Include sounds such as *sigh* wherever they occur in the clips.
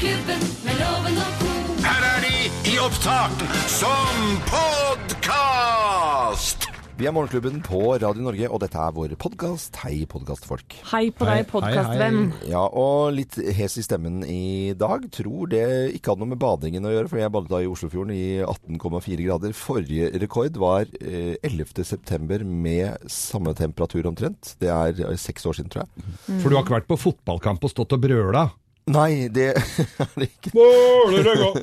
Morgenklubben med loven og co. Her er de i opptak som podkast! Vi er Morgenklubben på Radio Norge, og dette er vår podkast. Hei, podkastfolk. Hei på deg, podkastvenn. Ja, og litt hes i stemmen i dag. Tror det ikke hadde noe med badingen å gjøre, for jeg badet da i Oslofjorden i 18,4 grader. Forrige rekord var eh, 11. september med samme temperatur omtrent. Det er eh, seks år siden, tror jeg. For du har ikke vært på fotballkamp og stått og brøla? Nei, det *laughs* er det ikke.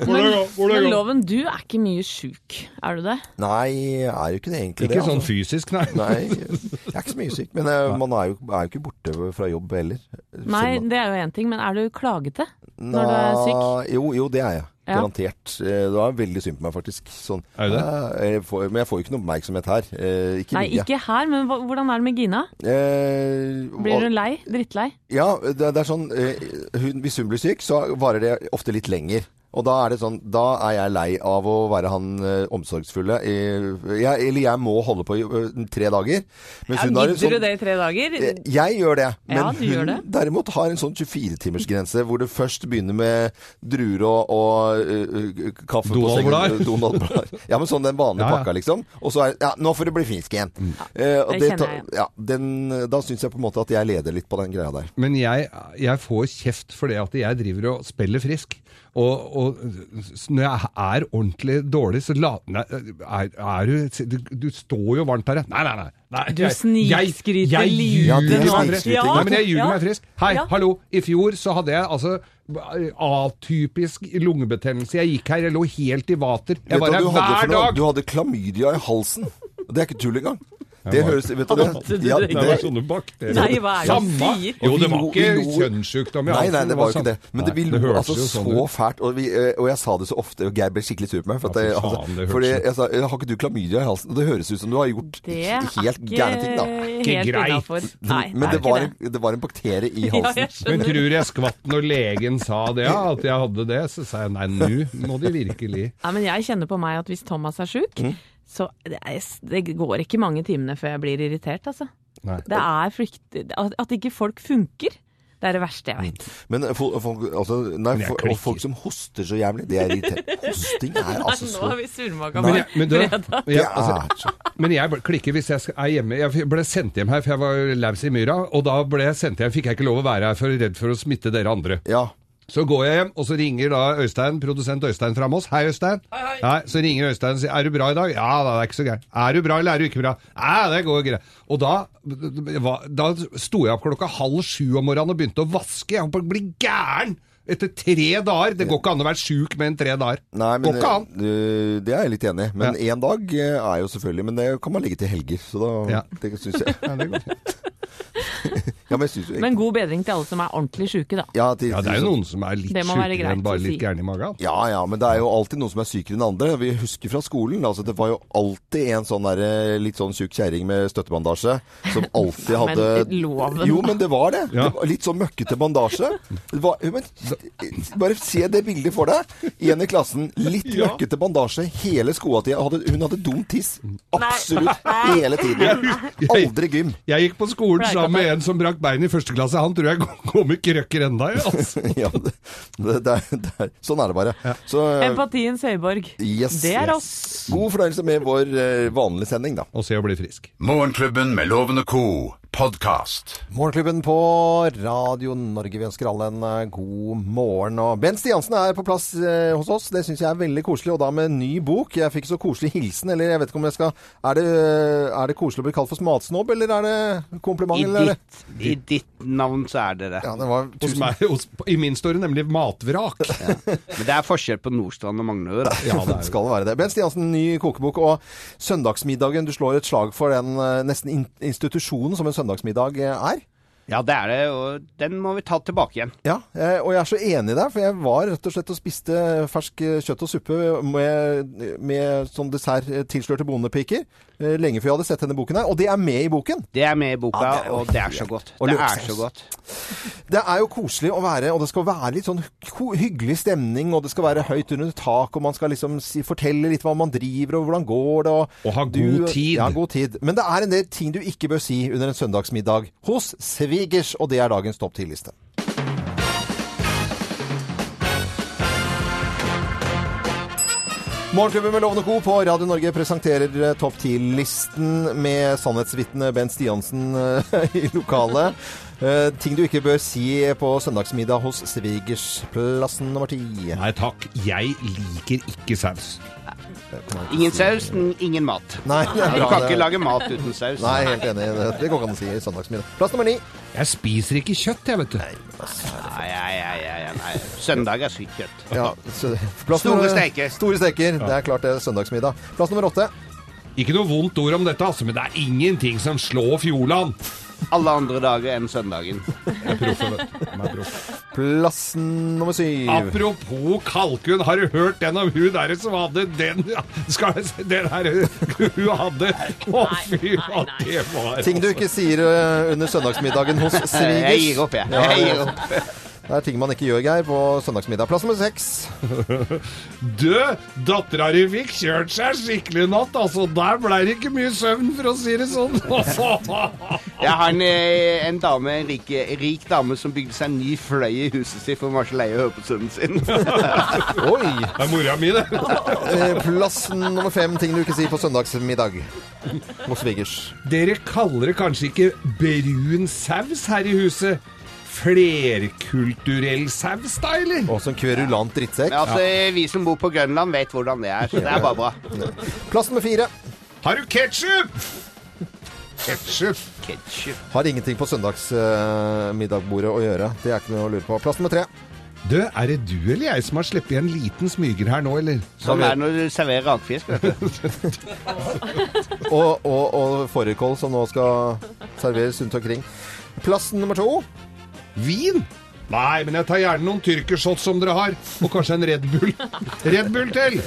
Men Loven, du er ikke mye sjuk, er du det? Nei, jeg er jo ikke det egentlig. Ikke det, sånn altså. fysisk, nei. Nei, jeg er ikke så mye syk. Men jeg, man er jo, er jo ikke borte fra jobb heller. Nei, det er jo én ting, men er du klagete når du er syk? Jo, jo, det er jeg. Ja. Garantert. Eh, Det var veldig synd på meg, faktisk. Sånn. Er det? Eh, Jeg får, men jeg får jo ikke noe oppmerksomhet her. Eh, Ikke Nei, mye. ikke her, men hva- hvordan er det med Gina? Eh, Blir hun lei? Drittlei? Ja, det, det er sånn eh, hun, Hvis hun blir syk, så varer det ofte litt lenger. Og da er det sånn Da er jeg lei av å være han ø, omsorgsfulle. Eh, jeg, eller jeg må holde på i ø, tre dager. Mens Ja, hun har en Gidder du sånn- det i tre dager? Jeg, Jeg gjør det, men Ja, du gjør hun det. derimot har en sånn 24-timersgrense hvor det først begynner med druer og, og uh, kaffe Donald-blader. på sengen. Donald-blader. Ja, men sånn den vanlige Ja, ja. pakka, liksom. Og så er Ja, nå får det bli finsk igjen. Eh, og det det jeg. Ja, den, da syns jeg på en måte at jeg leder litt på den greia der. Men jeg, jeg får kjeft for det at jeg driver og spiller frisk. Og, og når jeg er ordentlig dårlig, så la, nei, er, er du, du Du står jo varmt her. Nei, nei, nei. nei Du snikskryter lite. Nei, men jeg ljuger Ja. meg frisk. Hei, Ja. hallo. I fjor så hadde jeg altså atypisk lungebetennelse. Jeg gikk her, jeg lå helt i vater. Jeg var her hver dag. Du hadde klamydia i halsen. Det er ikke tull engang. Det høres Vet du det? Ja, det? Det var sånne bakterier. Nei, hva er det du Samme. sier? Jo, det var ikke kjønnssykdom i Nei, halsen. nei, det var jo ikke det. Men det, vil jo altså jo så sånn fælt. Og, vi, eh, og jeg sa det så ofte, og Geir ble skikkelig sur på meg. For at jeg, altså, fordi jeg sa Har ikke du klamydia i halsen? Og det høres ut som du har gjort helt gærne ting, da. Ikke greit. Nei, Men det var, en, det var en bakterie i *laughs* halsen. Men tror jeg skvatt når legen sa det, ja, at jeg hadde det? Så sa jeg nei, nå må de virkelig Nei, men jeg kjenner på meg at hvis Thomas er sjuk, Mm. Så det, er, det går ikke mange timene før jeg blir irritert, altså. Nei. Det er frykt... At, ikke folk funker, det er det verste jeg vet. Men folk, folk, altså, nei, Men for, og folk som hoster så jævlig, det er irriterende. *laughs* Hosting er altså Nå har vi surmaga Men på fredag. Altså, men jeg klikker hvis jeg er hjemme. Jeg ble sendt hjem her, for jeg var laus i myra. Og da ble jeg sendt hjem, fikk jeg ikke lov å være her, for jeg er redd for å smitte dere andre. Ja. Så går jeg hjem, og så ringer da Øystein, produsent Øystein fra Moss. Hei, Øystein. Hei, hei. så ringer Øystein og sier er du bra i dag? Ja da, det er ikke så gærent. Er du bra, eller er du ikke bra? Ja, det går greit. Og da, da sto jeg opp klokka halv sju om morgenen og begynte å vaske. Jeg holdt på å bli gæren! Etter tre dager. Det går ikke an å være sjuk med en tre dager. Nei, men går ikke an. det er jeg litt enig i. Men én dag eh, er jo selvfølgelig Men det kan man legge til helger. Så da Ja. det syns jeg. *laughs* Ja, det går fint. Ja, men jeg synes jo Men god bedring til alle som er ordentlig sjuke, da. ja, til, Ja, det er jo noen som er litt Det men sjukere enn bare litt si. gærne i magen. Ja, ja, men det er jo alltid noen som er sykere enn andre. Vi husker fra skolen, altså det var jo alltid en sånn der, eh, litt sånn tjukk kjerring med støttebandasje, som alltid *laughs* hadde men loven, Jo, men det var det. Ja. det var litt sånn møkkete bandasje. Det var, men, bare se det bildet for deg. En i klassen, litt Ja. møkkete bandasje hele skoletida. Hadde, hun hadde dum tiss. Absolutt. Hele tiden. Aldri gym. Jeg gikk på skolen sammen med en som brakk bein i første klasse. Han tror jeg *laughs* går med krøkker enda, altså. *laughs* Ja, det, det, det, det, sånn er det bare. Så, Empatiens høyborg. yes, Det er yes. oss. God fornøyelse med vår eh, vanlige sending, da. Og se å bli frisk. Morgenklubben med lovende ko co. podkast. Morgenklubben på Radio Norge. Vi ønsker alle en eh, god morgen. Og Bent Stiansen er på plass eh, hos oss. Det syns jeg er veldig koselig. Og da med en ny bok. Jeg fikk så koselig hilsen, eller jeg vet ikke om jeg skal Er det, er det koselig å bli kalt for smatsnobb, eller er det kompliment? I eller er ditt, I ditt navn så er det det. Ja, det var Hos tusen meg, hos, I min står det nemlig matvrak. Men det er forskjell på Nordstrand og Magnø, Da. Ja, *laughs* det skal det være det. Bent Stiansen, ny kokebok. Og søndagsmiddagen. Du slår et slag for den eh, nesten in institusjonen som en søndagsmiddag er. Ja, det er det, og den må vi ta tilbake igjen. Ja, eh, og jeg er så enig der, for jeg var rett og slett og spiste fersk eh, kjøtt og suppe med, med sånn dessert eh, tilslørte bondepiker eh, lenge før jeg hadde sett denne boken her. Og det er med i boken. Det er med i boka, Ja, det er og det er så godt. Det er så godt. Det er jo koselig å være, og det skal være litt sånn hyggelig stemning, og det skal være høyt under tak, og man skal liksom si, fortelle litt hva man driver, og hvordan går det, og Og ha god tid. Ja, god tid. Men det er en del ting du ikke bør si under en søndagsmiddag hos Migers, og det er dagens topp ti-liste. Morgenklubben med Lovende Co. på Radio Norge presenterer eh, Topp 10-listen med sannhetsvitne Bent Stiansen eh, *laughs* i lokalet. Uh, eh, ting du ikke bør si på søndagsmiddag hos svigersplassen nummer ti. Nei takk, jeg liker ikke saus. Ingen saus, ingen mat. Nei, det er Du kan det. ikke lage mat uten saus. Nei, helt enig. Det- Det går ikke an å si i søndagsmiddag. Plass nummer ni. Jeg spiser ikke kjøtt, jeg, vet du. Nei, nei, nei, nei, nei. Søndag er sykt kjøtt. Ja, så- plass Store nummer- steker. Store steker. Det er klart det er søndagsmiddag. Plass nummer åtte. Ikke noe vondt ord om dette, altså, men det er ingenting som slår Fjordland. Alle andre dager enn søndagen. Jeg er proff, vet du. Jeg er. Plassen nummer syv. Apropos kalkun, har du hørt den om hun der som hadde den Skal Den her hun hadde Å, fy, hva det var Ting du ikke sier eh, under søndagsmiddagen hos svigers. Jeg gir opp, jeg. Jeg gir opp. Det er ting man ikke gjør, Geir, på søndagsmiddag. Plass nummer seks. *laughs* Du, dattera di fikk kjørt seg skikkelig i natt, altså. Der ble det ikke mye søvn, for å si det sånn. Jeg har en, eh, en dame, en rik, rik dame som bygde seg en ny fløy i huset sitt, for hun var så lei av å høre på sønnen sin. *laughs* Oi! Det er mora mi, det. *laughs* Plass nummer fem. Ting du ikke sier på søndagsmiddag hos svigers. Dere kaller det kanskje ikke brun saus her i huset? Flerkulturell saus, da, eller? Også en kverulant drittsekk. Ja, altså, Vi som bor på Grønland, vet hvordan det er, så det er bare bra. Plass nummer fire. Har du ketsjup? Ketsjup? Ketchup. Har ingenting på søndagsmiddagbordet å gjøre. Det er ikke noe å lure på. Plass nummer tre. Du, er det du eller jeg som har sluppet en liten smyger her nå, eller? Sånn er det når du serverer rakfisk. vet du. *laughs* Og, og, og fårikål som nå skal serveres rundt omkring. Plass nummer to. Vin? Nei, men jeg tar gjerne noen tyrkershots som dere har. Og kanskje en Red Bull. Red Bull til!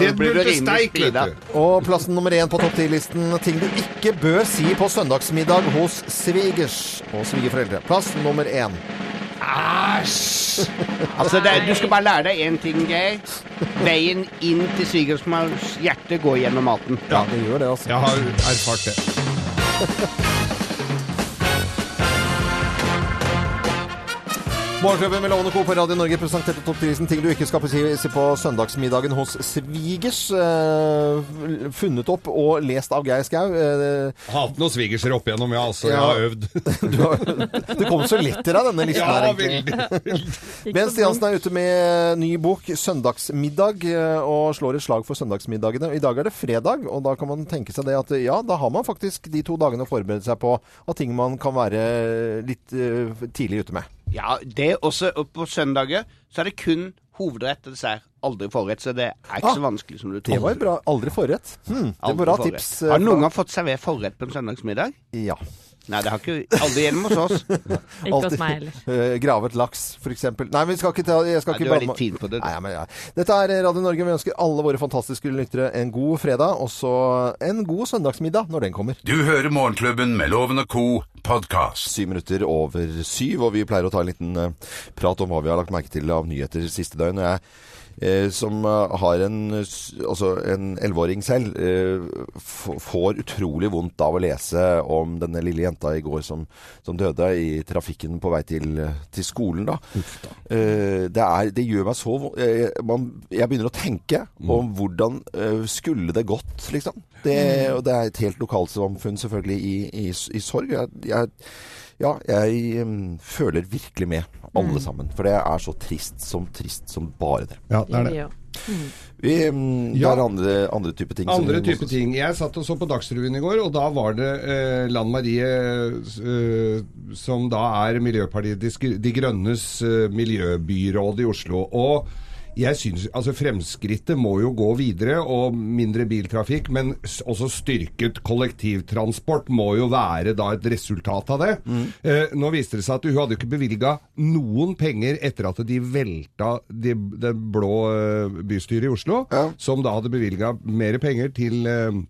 Red Bull til steik, vet du. Og plassen nummer én på topp ti-listen Ting du ikke bør si på søndagsmiddag hos svigers og svigerforeldre. Plass nummer én. Æsj! Altså, det, er- Du skal bare lære deg én ting, Geir. Veien inn til svigersmors hjerte går gjennom maten. Ja, det gjør det, altså. Jeg har erfart det. Morgenklubben med Lovende Co. på Radio Norge presenterte topp 10-listen ting du ikke skal si på søndagsmiddagen hos svigers. Eh, funnet opp og lest av Geir Skau. Eh, Hatt noen svigerser opp igjennom, ja. Altså, jeg har øvd. *laughs* du har, det kom så lett til deg, denne listen her. Egentlig. veldig. *laughs* Ben Stiansen er ute med ny bok 'Søndagsmiddag' eh, og slår et slag for søndagsmiddagene. I dag er det fredag, og da kan man tenke seg det at ja, da har man faktisk de to dagene å forberede seg på av ting man kan være litt uh, tidlig ute med. Ja, det også. Og på søndager så er det kun hovedrett og dessert. Aldri forrett, så det er ikke Ah, så vanskelig som du Det var jo bra. Aldri forrett. Hmm, det var bra forrett. tips. eh, Har du noen gang fått servert forrett på en søndagsmiddag? Ja. Nei, det har ikke aldri gjennom hos oss. *laughs* Ikke hos meg heller. Uh, *laughs* gravet laks, for eksempel. Nei, men vi skal ikke ta jeg skal Nei, ikke du er litt fin på det. Nei, men, ja. Dette er Radio Norge. Vi ønsker alle våre fantastiske lyttere en god fredag, og så en god søndagsmiddag når den kommer. Du hører Morgenklubben med Loven og Co. podkast. Syv minutter over syv, og vi pleier å ta en liten eh, prat om hva vi har lagt merke til av nyheter siste døgn. Og jeg eh, som eh, har en altså en elleveåring selv, eh, får utrolig vondt av å lese om denne lille jenta i går som, som døde i trafikken på vei til, til skolen. Da. Eh, det, er, det gjør meg så vondt. Man, jeg begynner å tenke om hvordan eh, skulle det gått, liksom. Det, og det er et helt lokalsamfunn selvfølgelig i, i, i sorg. Jeg, jeg, ja, jeg mm, føler virkelig med alle sammen. For det er så trist som trist som bare det. Ja, det er det. Mm. Vi, mm, Ja. Det er andre, andre type ting. Andre type ting. Jeg satt og så på Dagsrevyen i går, og da var det eh, Lan Marie, eh, som da er Miljøpartiet De, De Grønnes eh, miljøbyråd i Oslo. Og jeg synes, altså Fremskrittet må jo gå videre, og mindre biltrafikk, men også styrket kollektivtransport må jo være da et resultat av det. Eh, nå viste det seg at hun hadde ikke bevilga noen penger etter at de velta det de blå eh, bystyret i Oslo, som da hadde bevilga mer penger til eh,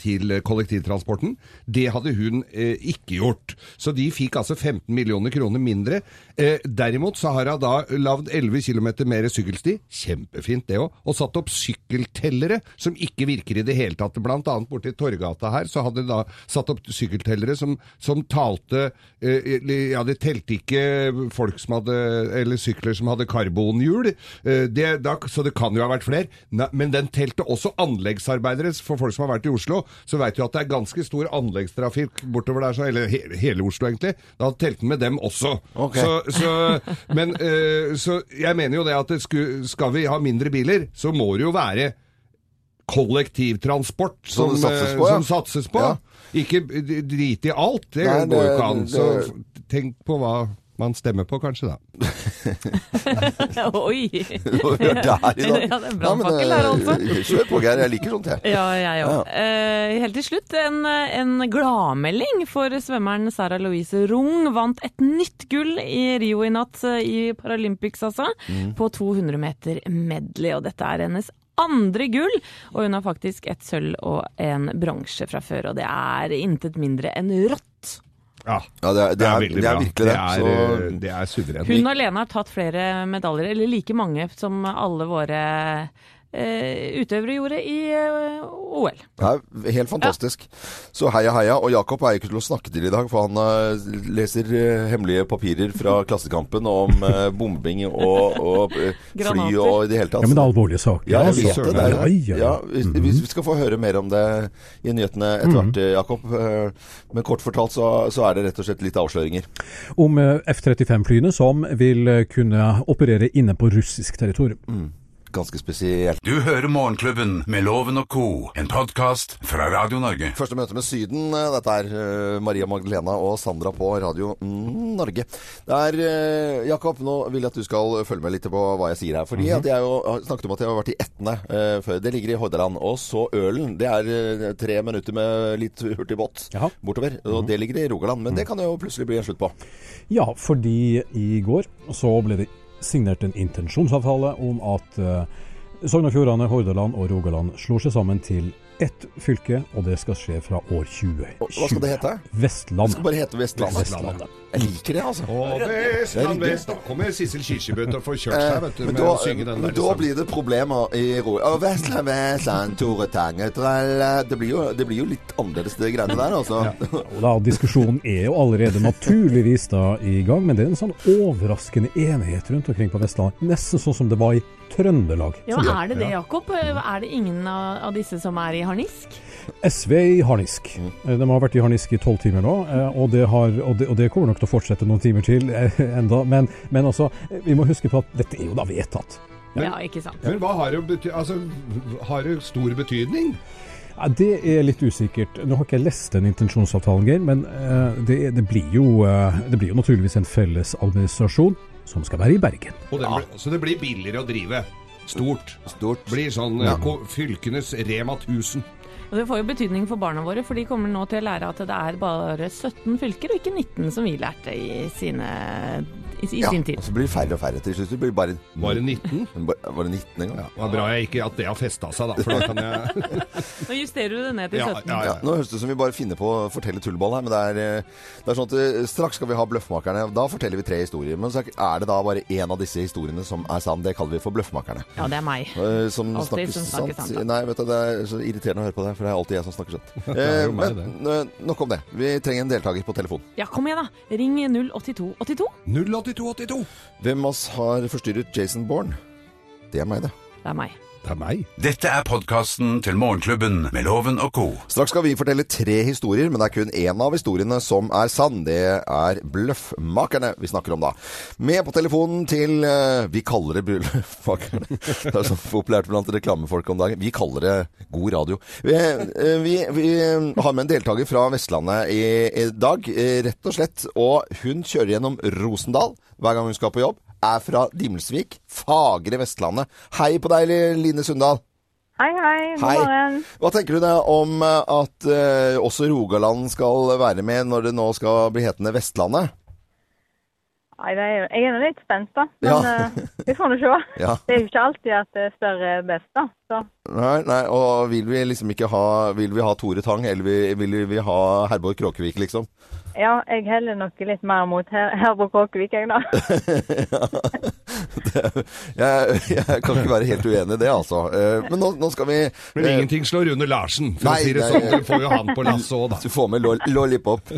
til kollektivtransporten. Det hadde hun eh, ikke gjort. Så de fikk altså 15 millioner kroner mindre. Eh, derimot så har hun da lagd 11 km mer sykkelsti. Kjempefint det òg. Og satt opp sykkeltellere som ikke virker i det hele tatt. Blant annet borti Torgata her så hadde de da satt opp sykkeltellere som, som talte eh, Ja, det telte ikke folk som hadde Eller sykler som hadde karbonhjul. Eh, det, da, så det kan jo ha vært flere. Men den telte også anleggsarbeidere. For folk som har vært i Oslo, så vet du at det er ganske stor anleggstrafikk bortover der, så, eller he, hele Oslo egentlig. Da telte han med dem også. Okay. Så, så, men, uh, så jeg mener jo det at det sku, skal vi ha mindre biler, så må det jo være kollektivtransport Som som, satses på. på, ja. satses på. Ja. Ikke drit i alt. Det går jo ikke an. Så tenk på hva man stemmer på, kanskje, da. *laughs* *laughs* Oi! Der. *laughs* Ja, det er brannfakkel her, altså. eh, Kjør på, Geir. Jeg liker sånt, jeg. Ja, jeg òg. helt til slutt, en, en gladmelding for svømmeren Sara Louise Rung. Vant et nytt gull i Rio i natt, eh, i Paralympics altså, på 200 meter medley. Og dette er hennes andre gull, og hun har faktisk et sølv og en bronse fra før. Og det er intet mindre enn rått. Ja, Ja, det er, det er, veldig det er virkelig det. Det er, Så, eh, det er suverent. Hun alene har tatt flere medaljer, eller like mange som alle våre utøvere gjorde i eh, OL. det er helt fantastisk. Så heia, heia. Og Jakob er ikke til å snakke til i dag, for han eh, leser eh, hemmelige papirer fra Klassekampen om eh, bombing og, og eh, fly og i det hele tatt. Ja, men det er alvorlige saker. Ja, jeg altså. vet det. det er, Ja, ja, ja, ja. vi, skal få høre mer om det i nyhetene etter hvert, eh, Jakob. Eh, Men kort fortalt så, så er det rett og slett litt avsløringer. Om eh, F-35-flyene som vil eh, kunne operere inne på russisk territorium. Ganske spesielt. Du hører Morgenklubben med Loven og co., en podkast fra Radio Norge. Første møte med Syden. eh, Dette er eh, Maria Magdalena og Sandra på Radio mm, Norge. Det er eh, Jakob, nå vil jeg at du skal følge med litt på hva jeg sier her. Fordi at jeg jo snakket om at jeg har vært i Etne uh, før. Det ligger i Hordaland. Og så Ølen. Det er tre minutter med litt hurtig båt Jaha. bortover. Og det ligger i Rogaland. Men det kan jo plutselig bli en slutt på. Ja, fordi i går så ble det signert en intensjonsavtale om at eh, Sogn og Fjordane, Hordaland og Rogaland slår seg sammen til ett fylke, og det skal skje fra år 2020. Hva skal det hete? Det skal bare hete Vestlandet. Vestlandet. Jeg liker det, altså. Å, Vestland Vest, da kommer Sissel Kirsebø til å få kjørt seg, vet du, Eh, Men med da, å synge den men der. da blir det problemer i ro. Å, Vestland, Vestland, Tore Tange, tralla. Det blir jo, det blir jo litt annerledes, det greiene der, altså. Og da, Diskusjonen er jo allerede naturligvis da i gang, men det er en sånn overraskende enighet rundt omkring på Vestlandet. Nesten sånn som det var i Trøndelag. Ja, Er det det, Jakob? Er det ingen av, disse som er i harnisk? SV er i harnisk. Eh, De har vært i harnisk i tolv timer nå, eh, og det, har, og, det, og det kommer nok til å fortsette noen timer til eh, enda. Men, men altså, eh, vi må huske på at dette er jo da vedtatt. Ja, ikke sant. Men hva har det, bety altså, har det stor betydning? Ja, det er litt usikkert. Nå har ikke jeg lest den intensjonsavtalen, Geir, men det, det, blir jo, det blir jo naturligvis en felles administrasjon som skal være i Bergen. Og den blir- Så det blir billigere å drive. Stort. Stort. Blir sånn Ja. fylkenes Rema 1000. Og Det får jo betydning for barna våre, for de kommer nå til å lære at det er bare 17 fylker, og ikke 19 som vi lærte i, sine, i, i Ja, sin tid. og så blir det færre og færre til slutt. Det blir bare, Bare 19? *laughs* bare, bare 19 en gang. Det var bra jeg ikke at det har festa seg, da. For da kan jeg *laughs* Nå justerer du det ned til 17. ja, Ja, nå høres det ut som vi bare finner på å fortelle tullball her, men det er, eh, det er sånn at eh, straks skal vi ha Bløffmakerne. Da forteller vi tre historier. Men så er det da bare én av disse historiene som er sann. Det kaller vi for Bløffmakerne. Ja, det er meg. Eh, Som Alltid snakker som snakker sant. sant. Nei, vet du, det er så irriterende å høre på det, for det er alltid jeg som snakker sant. *laughs* Eh, men eh, nok om det. Vi trenger en deltaker på telefon. Ja, kom igjen, da. Ring 08282. 08282. Hvem av oss har forstyrret Jason Bourne? Det er meg, det. Det er meg. Det er meg. Dette er podkasten til Morgenklubben med Loven og co. Straks skal vi fortelle tre historier, men det er kun én av historiene som er sann. Det er Bløffmakerne vi snakker om da. Med på telefonen til eh, Vi kaller det Bløffmakerne. *laughs* Det er så populært blant reklamefolk om dagen. Vi kaller det god radio. Vi, eh, vi, vi har med en deltaker fra Vestlandet i, i dag, eh, rett og slett. Og hun kjører gjennom Rosendal hver gang hun skal på jobb. Er fra Dimelsvik, fagre Vestlandet. Hei på deg, Line Sundal. Hei, hei. God morgen. Hva tenker du da om eh, at uh, også Rogaland skal være med når det nå skal bli hetende Vestlandet? Nei, det er, jeg er litt spent, da. Men Ja. uh, Vi får nå se. *laughs* Ja. Det er jo ikke alltid at det større er best, da. Så Nei, nei, og vil vi liksom ikke ha Vil vi ha Tore Tang, eller vil, vil vi ha Herborg Kråkevik, liksom? ja, jeg heller nok litt mer mot her, Herborg Kråkevik, jeg, da. *laughs* *laughs* *laughs* Jeg, jeg kan ikke være helt uenig i det, altså. Eh, Men nå, nå skal vi Men eh, ingenting slår under Larsen, for Nei, å si det sånn. Du får jo han på lasset òg, da. Du får med lo- lollipop. *laughs*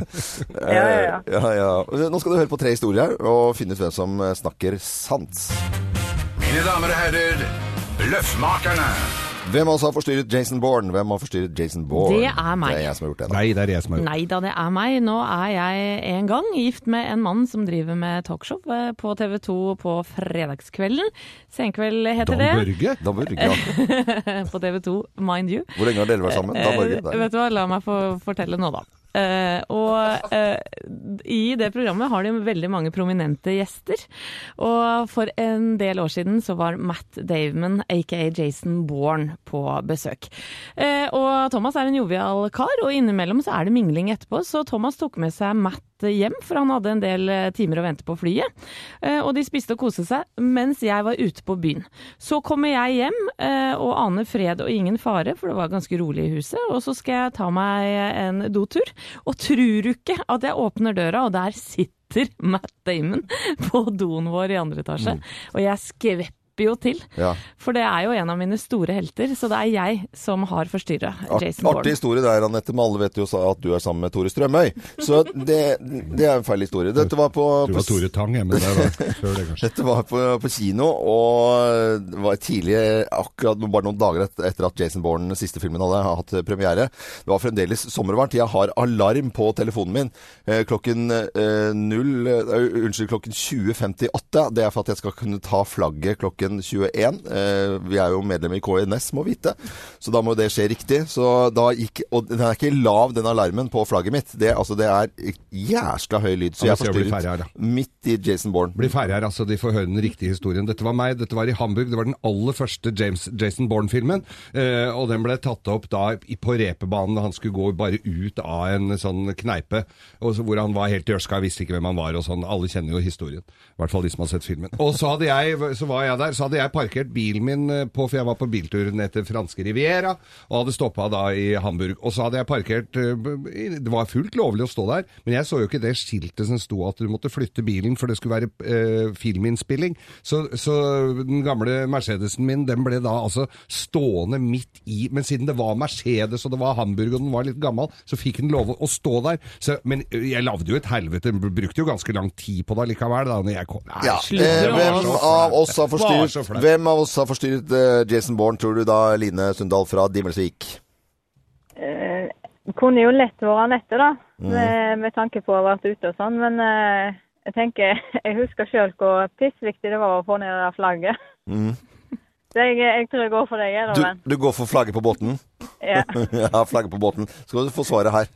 Ja, ja, ja. Eh, ja, ja. Nå skal du høre på tre historier og finne ut hvem som eh, snakker sant. Mine damer og herrer, Løffmakerne. Hvem altså har forstyrret Jason Bourne? Hvem har forstyrret Jason Bourne? Det er meg. Det er jeg som har gjort det. Da. Nei, det er jeg som har gjort Nei da, det er meg. Nå er jeg en gang gift med en mann som driver med talkshow eh, på TV 2 på fredagskvelden. Senkveld heter Dan. Børge? Dan Børge, ja. *laughs* på TV 2, mind you. Hvor lenge har dere vært sammen? Dan Børge? Der. vet du hva, la meg få fortelle nå, da. Eh, og uh, i det programmet har de veldig mange prominente gjester. Og for en del år siden så var Matt Daveman, aka Jason Bourne, på besøk. Uh, og Thomas er en jovial kar, og innimellom så er det mingling etterpå, så Thomas tok med seg Matt hjem, for han hadde en del eh, timer å vente på flyet. Eh, og de spiste og koste seg mens jeg var ute på byen. Så kommer jeg hjem eh, og aner fred og ingen fare, for det var ganske rolig i huset. Og så skal jeg ta meg en dotur, og tror du ikke at jeg åpner døra, og der sitter Matt Damon på doen vår i andre etasje. Og jeg skvepper jo til, Ja. for det er jo en av mine store helter, så det er jeg som har forstyrra Art, Bourne. artig historie der, Anette. Men alle vet jo at du er sammen med Tore Strømøy. Så det, det er en feil historie. Dette var på, Du var Tore Tang, jeg, men det var før det, kanskje. Dette var på, på kino, og det var tidlig, akkurat bare noen dager etter at Jason Bourne, siste filmen, hadde hatt premiere. Det var fremdeles sommervarmt. Jeg har alarm på telefonen min eh, klokken eh, 0, eh, unnskyld, klokken 20.58. Det er for at jeg skal kunne ta flagget klokken 21. Eh, vi er jo medlem i KNS, må vite, så da må det skje riktig. Så da gikk, og den er ikke lav, den alarmen på flagget mitt. Det, altså, det er jæskla høy lyd, så jeg forstyrret midt i Jason Bourne. Blir ferdig her, altså. De får høre den riktige historien. Dette var meg, dette var i Hamburg. Det var den aller første James, Jason Bourne-filmen. Eh, og den ble tatt opp da på repebanen da han skulle gå bare ut av en sånn kneipe. Og så, hvor han var helt i ørska, visste ikke hvem han var og sånn. Alle kjenner jo historien. I hvert fall de som har sett filmen. Og så, hadde jeg, så var jeg der. Så hadde jeg parkert bilen min eh, på, for jeg var på biltur ned til franske Riviera, og hadde stoppa da i Hamburg. Og så hadde jeg parkert eh, Det var fullt lovlig å stå der, men jeg så jo ikke det skiltet som sto at du måtte flytte bilen for det skulle være eh, filminnspilling. Så, så den gamle Mercedesen min, den ble da altså stående midt i Men siden det var Mercedes og det var Hamburg og den var litt gammel, så fikk den lov å stå der. Så, men jeg lagde jo et helvete, brukte jo ganske lang tid på det likevel. da når jeg kom. Nei, Ja, slutt, eh, hvem av oss har var så flaut. hvem av oss har forstyrret eh, Jason Bourne, tror du da, Line Sundal fra Dimmelsvik? Eh, kunne jo lett vært Anette, da, Mm. med, med tanke på å ha vært ute og sånn. Men eh, jeg tenker, *laughs* jeg husker sjøl hvor pissviktig det var å få ned det der flagget. Mm. *laughs* Så jeg, jeg tror jeg går for deg, Du, da, du går for flagget på båten? Ja. *laughs* ja, flagget på båten. Skal du få svaret her.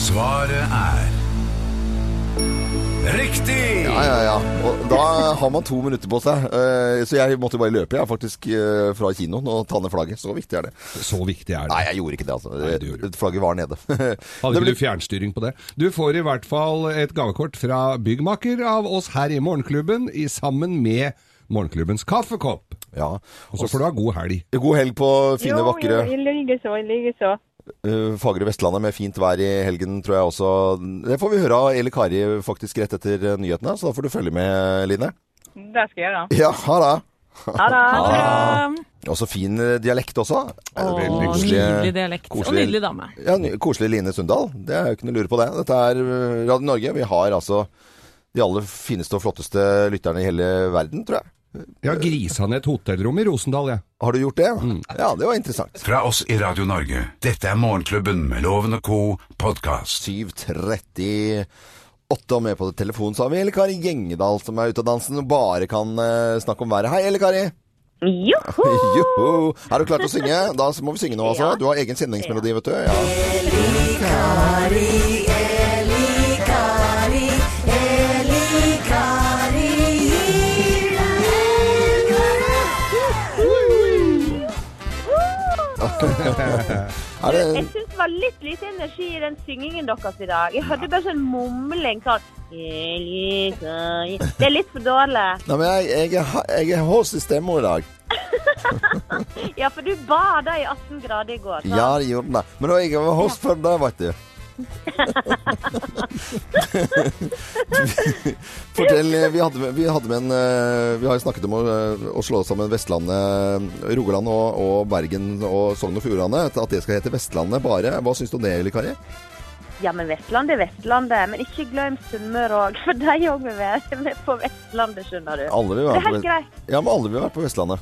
Svaret er Riktig! Ja, ja, ja. Og da har man to minutter på seg. Eh, så jeg måtte bare løpe, jeg, faktisk, eh, fra kinoen og ta ned flagget. Så viktig er det. Så viktig er det. Nei, jeg gjorde ikke det, altså. Nei, Flagget var nede. Hadde ikke ble- du fjernstyring på det? Du får i hvert fall et gavekort fra Byggmaker av oss her i Morgenklubben, sammen med Morgenklubbens kaffekopp. Ja. Og så får du ha god helg. God helg på fine, Jo, vakre jo, i likeså, i likeså. eh, fagre Vestlandet med fint vær i helgen, tror jeg også. Det får vi høre av Eli Kari faktisk rett etter eh, nyhetene, så da får du følge med, Line. Det skal jeg gjøre. Ja, ha det. Ha det. Ha det! Og så fin eh, dialekt også. Åh, koselig- nydelig dialekt. Og nydelig dame. Ja, Koselig Line Sundal. Det er jo ikke noe lure på det. Dette er eh, Radio Norge. Vi har altså de aller fineste og flotteste lytterne i hele verden, tror jeg. Jeg har grisa ned et hotellrom i Rosendal, jeg. Har du gjort det? Ja, det var interessant. Fra oss i Radio Norge. Dette er Morgenklubben med Loven og co. podkast. 7.38 og med på telefonen så har vi Elle Kari Gjengedal som er ute av dansen og bare kan uh, snakke om været. Hei, Elle Kari. Joho! *laughs* Joho! Er du klar til å synge? Da må vi synge nå, altså. Du har egen kjenningsmelodi, vet du. Ja. Er det Jeg syns det var litt lite energi i den syngingen deres i dag. Jeg hørte bare sånn mumling sånn Det er litt for dårlig. *laughs* Nei, men jeg, jeg, er- jeg er hås i stemma i dag. *laughs* Ja, for du bada i 18 grader i går. Så. Ja, det gjorde jeg. Men da jeg var hås før det, vet du. *laughs* Fortell, vi hadde, vi hadde med en eh, Vi har snakket om å, eh, å slå sammen Vestlandet, Rogaland og, og Bergen og Sogn og Fjordane. At det skal hete Vestlandet bare. Hva syns du om det, Eli Kari? Ja, men Vestlandet er Vestlandet. Men ikke glem Sunnmøre òg, for de òg vil være på Vestlandet, skjønner du. Alle vil Det er være helt greit. ja, men alle vil være på Vestlandet.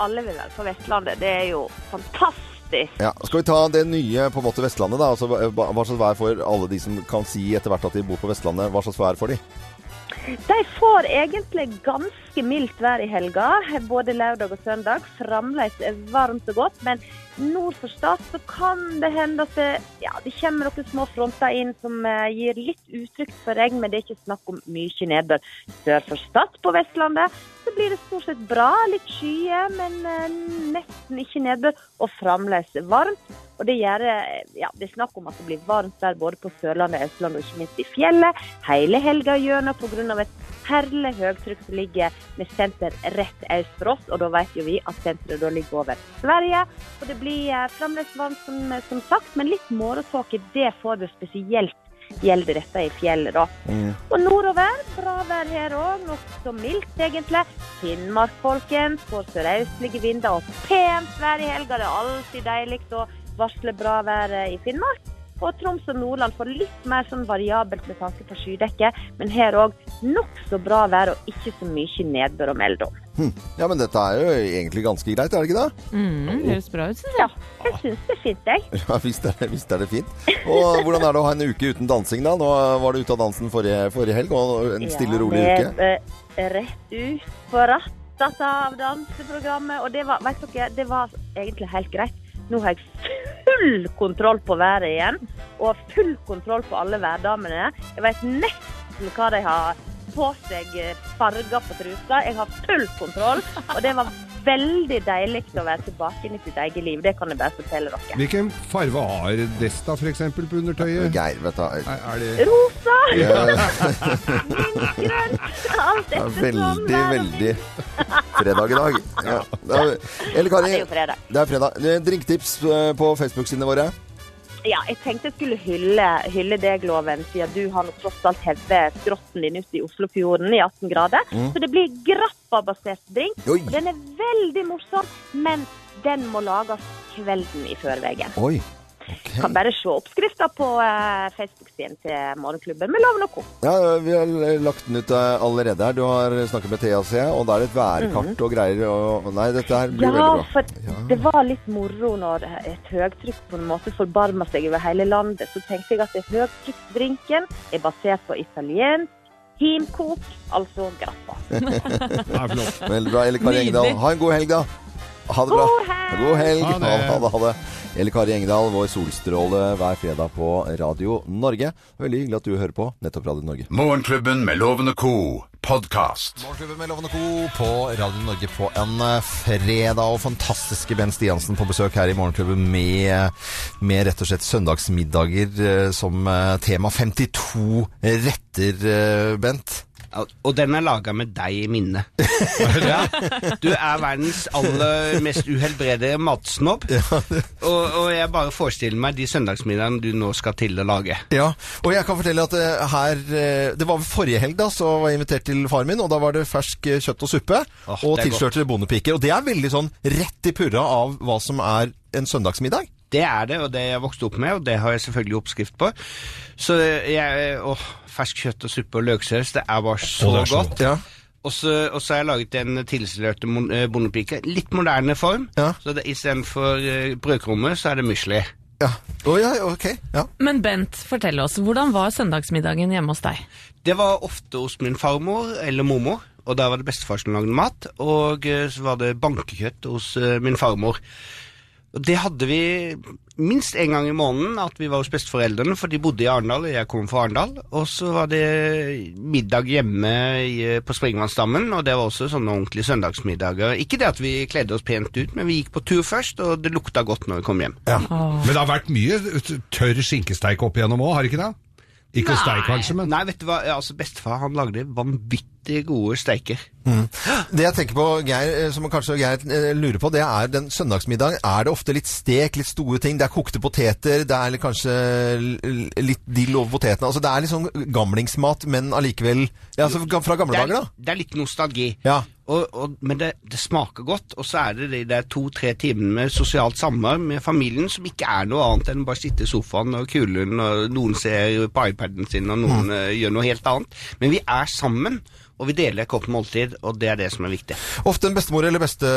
Alle vil være på Vestlandet. Det er jo fantastisk. Ja, Skal vi ta det nye på en måte Vestlandet, da? Altså, hva slags vær for alle de som kan si etter hvert at de bor på Vestlandet? Hva slags vær får de? De får egentlig ganske mildt vær i helga, både lørdag og søndag. Fremdeles varmt og godt, men nord for Stad kan det hende at det, ja, det kommer noen små fronter inn som eh, gir litt uttrykk for regn, men det er ikke snakk om mye nedbør. Sør for Stad på Vestlandet så blir det stort sett bra, litt skyer, men eh, nesten ikke nedbør, og fremdeles varmt. Og det gjør eh, ja, det er snakk om at det blir varmt der både på Sørlandet, Østlandet og ikke minst i fjellet. Hele helga gjennom pga. et herlig høytrykk som ligger med senter rett øst for oss. Og da vet jo vi at senteret da ligger over Sverige. Og det blir eh, fremdeles varmt som, som sagt, men litt morgentåke, det får vi spesielt gjelder dette i fjellet, da. Og nordover, bra vær her òg, nokså mildt egentlig. Finnmark, folkens, får sørøstlige vinder og pent vær i helga. Det er alltid deilig å varsle bra vær eh, i Finnmark. Og Troms og Nordland får litt mer sånn variabelt med tanke på skydekket, men her òg nokså bra vær og ikke så mye nedbør å melde om. Hm. Ja, men dette er jo egentlig ganske greit, er det ikke det? Mm, høres bra ut, syns Ja, jeg. jeg syns det er fint, jeg. *laughs* Ja, visst er, det, visst er det fint. Og hvordan er det å ha en uke uten dansing, da? Nå var du ute av dansen forrige, forrige helg, og en stille, rolig ja, uke. det er rett ut på rattet av danseprogrammet. Og det var, vet dere, det var egentlig helt greit. Nå har jeg full kontroll på været igjen, og full kontroll på alle værdamene. Jeg vet nesten hva de har på seg eh, farger på trusa. Jeg har full kontroll, og det var veldig deilig å være tilbake inn i sitt eget liv. Det kan jeg bare fortelle dere. Hvilken farve har Desta f.eks. på undertøyet? Geir, vet du. Er, er det Rosa, Ja, Grønt! alt det er etter veldig, veldig fredag i dag. *laughs* Ja. Det er- Elle Ja, det er jo fredag. det er fredag. Eh, Drinktips eh, på Facebook-sidene våre. Ja, jeg tenkte jeg skulle hylle, hylle deg, Loven, siden du har nå tross alt hevet skrotten din ut i Oslofjorden i 18 grader. Så det blir grappa-basert drink. Oi. Den er veldig morsom, men den må lages kvelden i førveien. Oi. Ok. Kan bare se oppskrifta på eh, Facebook-siden til Morgenklubben med Loven og Co. Ja, vi har lagt den ut eh, allerede her. Du har snakket med Thea, ser jeg, og da er det et værkart og greier. Og, nei, dette her blir Ja, veldig bra. for det var litt moro når et høytrykk på en måte forbarma seg over hele landet. Så tenkte jeg at det høytrykksdrinken er basert på italiensk himkok, altså grappa. *laughs* Veldig bra. Elle Kari Engdahl, ha en god helg, da. Ha det bra. God helg! God helg. Ha det. Ha det. Ha det. Elle Kari Engdahl, vår solstråle hver fredag på Radio Norge. Veldig hyggelig at du hører på nettopp Radio Norge. Morgenklubben med lovende ko co. podkast. Morgenklubben med Lovende Co. på Radio Norge på en eh, fredag. Og fantastiske Ben Stiansen på besøk her i Morgenklubben med, med rett og slett søndagsmiddager eh, som eh, tema. 52 retter, eh, Bent. Og den er laga med deg i minne. *laughs* ja. Du er verdens aller mest uhelbredelige matsnobb. Og, og jeg bare forestiller meg de søndagsmiddagene du nå skal til å lage. Ja, og jeg kan fortelle at eh, her eh, Det var forrige helg, da, så var jeg invitert til faren min, og da var det fersk eh, kjøtt og suppe. Oh, og tilslørte bondepiker. Og det er veldig sånn rett i purra av hva som er en søndagsmiddag. Det er det, og det jeg vokste opp med, og det har jeg selvfølgelig oppskrift på. Så jeg Åh, fersk kjøtt og suppe og løksaus, det er bare så, er så godt. Ja. Og så, og så har jeg laget en tilslørte eh, bondepike. Litt moderne form. Ja. Så det- istedenfor uh, brødkrummer, så er det musli. ja. Oh, ja, ok. Ja. Men Bent, fortell oss, hvordan var søndagsmiddagen hjemme hos deg? Det var ofte hos min farmor eller mormor, og der var det bestefar som lagde mat. Og eh, så var det bankekjøtt hos eh, min farmor. Og det hadde vi minst en gang i måneden, at vi var hos besteforeldrene, for de bodde i Arendal, og jeg kom fra Arendal. Og så var det middag hjemme i, på Springvannsdammen, og det var også sånne ordentlige søndagsmiddager. Ikke det at vi kledde oss pent ut, men vi gikk på tur først, og det lukta godt når vi kom hjem. Men det har vært mye tørr skinkesteik opp igjennom òg, har det ikke det? Ikke hos deg kanskje, men Nei, vet du hva, altså bestefar han lagde vanvittig gode steiker. Det jeg tenker på, Geir, eh, som kanskje Geir eh, lurer på, det er den søndagsmiddagen. Er det ofte litt stek, litt store ting? Det er kokte poteter, det er kanskje litt dill over potetene. Altså det er litt sånn gamlingsmat, men allikevel ja, altså Fra gamle er, dager, er, da? det er litt nostalgi. Ja. Og, og, men det, det smaker godt, og så er det de der to-tre timene med sosialt samvær med familien som ikke er noe annet enn bare sitte i sofaen og kulen, og noen ser på iPaden sin, og noen Mm. eh, gjør noe helt annet. Men vi er sammen, og vi deler et godt måltid, og det er det som er viktig. Ofte en bestemor eller, beste,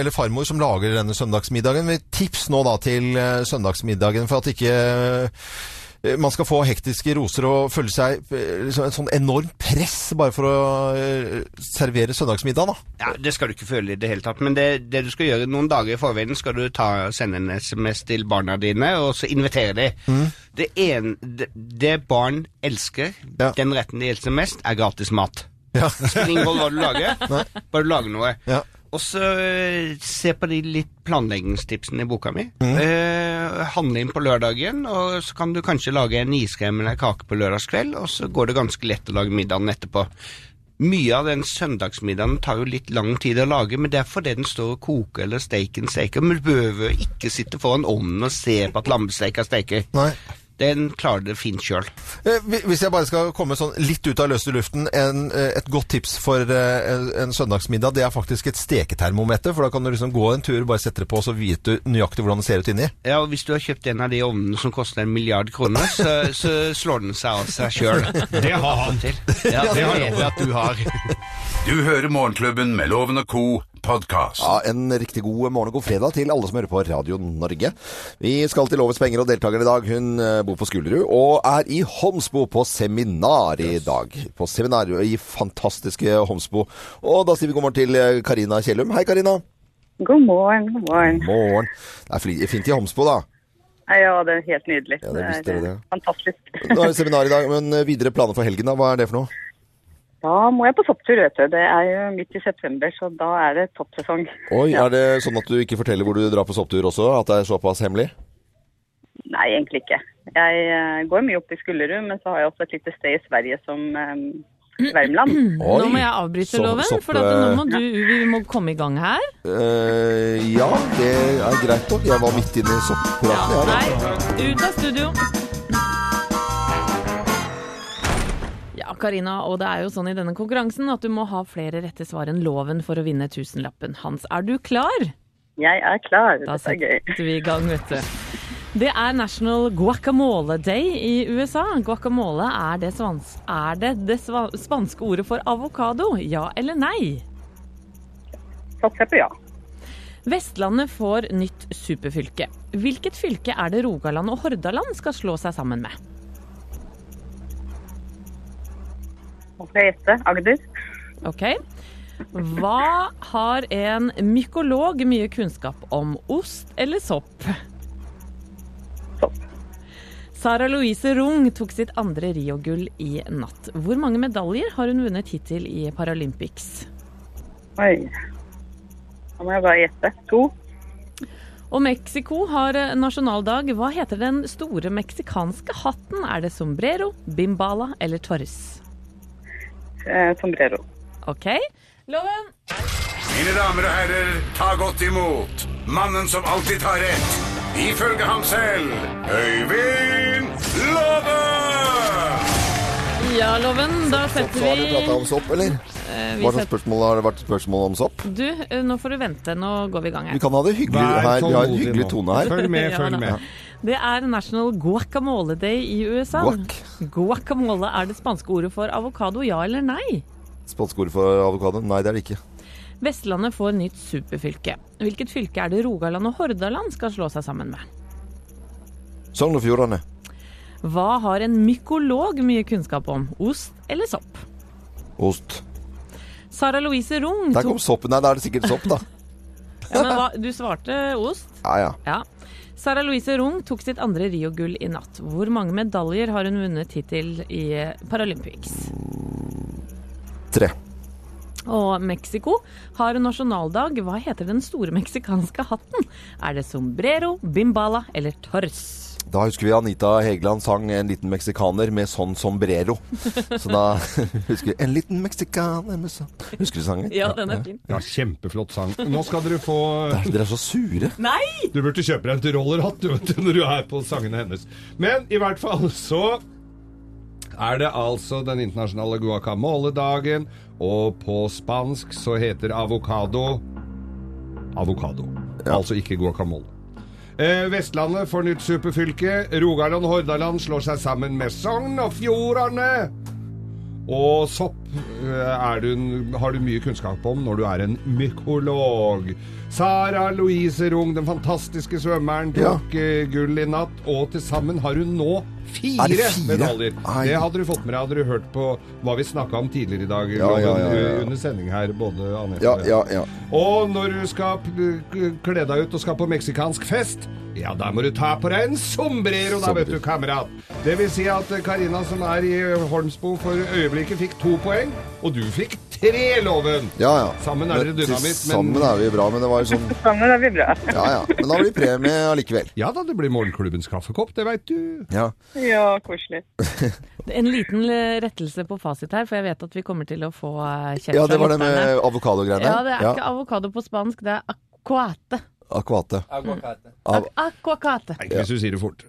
eller farmor som lager denne søndagsmiddagen. Tips nå da til eh, søndagsmiddagen for at ikke eh, man skal få hektiske roser og føle seg eh, liksom en sånn enormt press bare for å servere søndagsmiddag, da. Ja, Det skal du ikke føle i det hele tatt, men det, det du skal gjøre noen dager i forveien, skal du ta, sende en SMS til barna dine, og så invitere dem. Det, en, det, det barn elsker, Ja. den retten de elsker mest, er gratis mat. Ja. Spiller ingen rolle hva du lager, *laughs* bare du lager noe. Ja. Og så eh, se på de litt planleggingstipsene i boka mi. Mm. Eh, handle inn på lørdagen, og så kan du kanskje lage en iskrem eller en kake på lørdagskveld, og så går det ganske lett å lage middagen etterpå. Mye av den søndagsmiddagen tar jo litt lang tid å lage, men det er fordi den står og koker eller steiken steker. Men du behøver ikke sitte foran ovnen og se på at lammesteika steker. Nei. Den klarer det fint sjøl. Eh, Hvis jeg bare skal komme sånn litt ut av løse luften, en, eh, et godt tips for eh, en- en søndagsmiddag, det er faktisk et steketermometer. For da kan du liksom gå en tur, bare sette det på, så vet du nøyaktig hvordan det ser ut inni. Ja, og hvis du har kjøpt en av de ovnene som koster en milliard kroner, så, *laughs* så slår den seg av seg sjøl. Det har han. Ja, det har vet jeg. jeg at du har. Du hører Morgenklubben med Loven og Co. podkast. Ja, En riktig god morgen og god fredag til alle som hører på Radio Norge. Vi skal til Lovets penger, og deltakeren i dag hun eh, bor på Skullerud og er i Homsbo på seminar i dag. På seminar i fantastiske Homsbo. Og da sier vi god morgen til eh, Karina Kjellum. Hei, Karina. God morgen, god morgen. God Morgen. Det er fint i Homsbo, da. Ja, det er helt nydelig. Ja, det det er det. fantastisk. Nå er det seminar i dag, men eh, videre planer for helgen, da? Hva er det for noe? Da må jeg på sopptur, vet du. Det er jo midt i september, så da er det toppsesong. Oi, Er det sånn at du ikke forteller hvor du drar på sopptur også? At det er såpass hemmelig? Nei, egentlig ikke. Jeg eh, går mye opp i Skullerud, men så har jeg også et lite sted i Sverige som um, Värmland. *clears throat* Oi. Nå må jeg avbryte Så- loven, sopp, for at nå må eh, du, vi må komme i gang her. Uh, ja, det er greit nok. Jeg var midt inne i sopppraten. Ja, Nei, ut av studio. Karina, og det er jo sånn i denne konkurransen at du må ha flere rette svar enn loven for å vinne tusenlappen. Hans, er du klar? Jeg er klar. Da Dette er gøy. setter vi i gang, vet du. Det er National Guacamole Day i USA. Guacamole er det, svans er det, det spanske ordet for avokado. Ja eller nei? Satser på ja. Vestlandet får nytt superfylke. Hvilket fylke er det Rogaland og Hordaland skal slå seg sammen med? Nå skal jeg gjette. Agder. Ok. Hva har en mykolog mye kunnskap om? Ost eller sopp? Sopp. Sara Louise Rung tok sitt andre Rio-gull i natt. Hvor mange medaljer har hun vunnet hittil i Paralympics? Oi. Da må jeg bare gjette. To. Og Mexico har nasjonaldag. Hva heter den store meksikanske hatten? Er det sombrero, bimbala eller torres? Eh, sombrero. OK. Loven. Mine damer og herrer, ta godt imot mannen som alltid tar rett, ifølge ham selv, Øyvind Love! Ja, Loven. Da setter Så har dere prata vi om sopp, eller? eh, vi Hva slags setter, spørsmål har det vært spørsmål om sopp? Du, eh, nå får du vente. Nå går vi i gang her. Vi kan ha det hyggelig Vær her. Vi har en tålmodig hyggelig nå. tone her. Følg med, *laughs* Ja, følg da. med. Det er National Guacamole Day i USA. Guac. Guacamole er det spanske ordet for avokado, ja eller nei? Spanske ordet for avokado? Nei, det er det ikke. Vestlandet får nytt superfylke. Hvilket fylke er det Rogaland og Hordaland skal slå seg sammen med? Sogn og Fjordane. Hva har en mykolog mye kunnskap om? Ost eller sopp? Ost. Sara Louise Rung Der ikke kom soppen. Nei, da er det sikkert sopp, da. Ja, men hva, du svarte ost? Ja, ja. Ja. Sara Louise Rung tok sitt andre Rio-gull i natt. Hvor mange medaljer har hun vunnet hittil i Paralympics? Tre. Og Mexico har nasjonaldag. Hva heter den store meksikanske hatten? Er det sombrero, bimbala eller tors? Da husker vi Anita Hegeland sang 'En liten meksikaner med sånn sombrero'. Så da *laughs* husker vi 'En liten meksikaner med sånn Husker du sangen? Ja, den er fin. Ja, Kjempeflott sang. Nå skal dere få Dere er så sure. Nei! Du burde kjøpe deg en rollerhatt du, vet når du er på sangene hennes. Men i hvert fall så er det altså den internasjonale guacamole-dagen, og på spansk så heter avokado avokado. Altså ikke guacamole. Eh, Vestlandet får nytt superfylke. Rogaland og Hordaland slår seg sammen med Sogn og Fjordane. Og sopp eh, du, har du mye kunnskap om når du er en mykolog. Sara Louise Rung, den fantastiske svømmeren, tok ja. gull i natt, og til sammen har hun nå fire, det fire? medaljer. Ai. Det hadde du fått med deg hadde du hørt på hva vi snakka om tidligere i dag, Ja, ja. Under sending her, både Anette Ja, og jeg. ja, ja. Og når du skal kle deg ut og skal på meksikansk fest, ja, da må du ta på deg en sombrero, da, vet du, kamerat. Det vil si at eh, Karina, som er i Holmsbo for øyeblikket, fikk to poeng, og du fikk tre, Loven. ja, ja. Sammen er dere dynamitt, men- Sammen er vi bra, men det var jo sånn *laughs* Sammen er vi bra. Ja, ja. Men da blir premie allikevel. Ja da, det blir morgenklubbens kaffekopp, det veit du. Ja. Ja, koselig. *laughs* En liten rettelse på fasit her, for jeg vet at vi kommer til å få eh, kjeft ja, det var det med avokadogreiene. Ja, det er ikke avokado på spansk, det er aquate. Akvate. Av, Aquacate. Ikke hvis du sier det fort.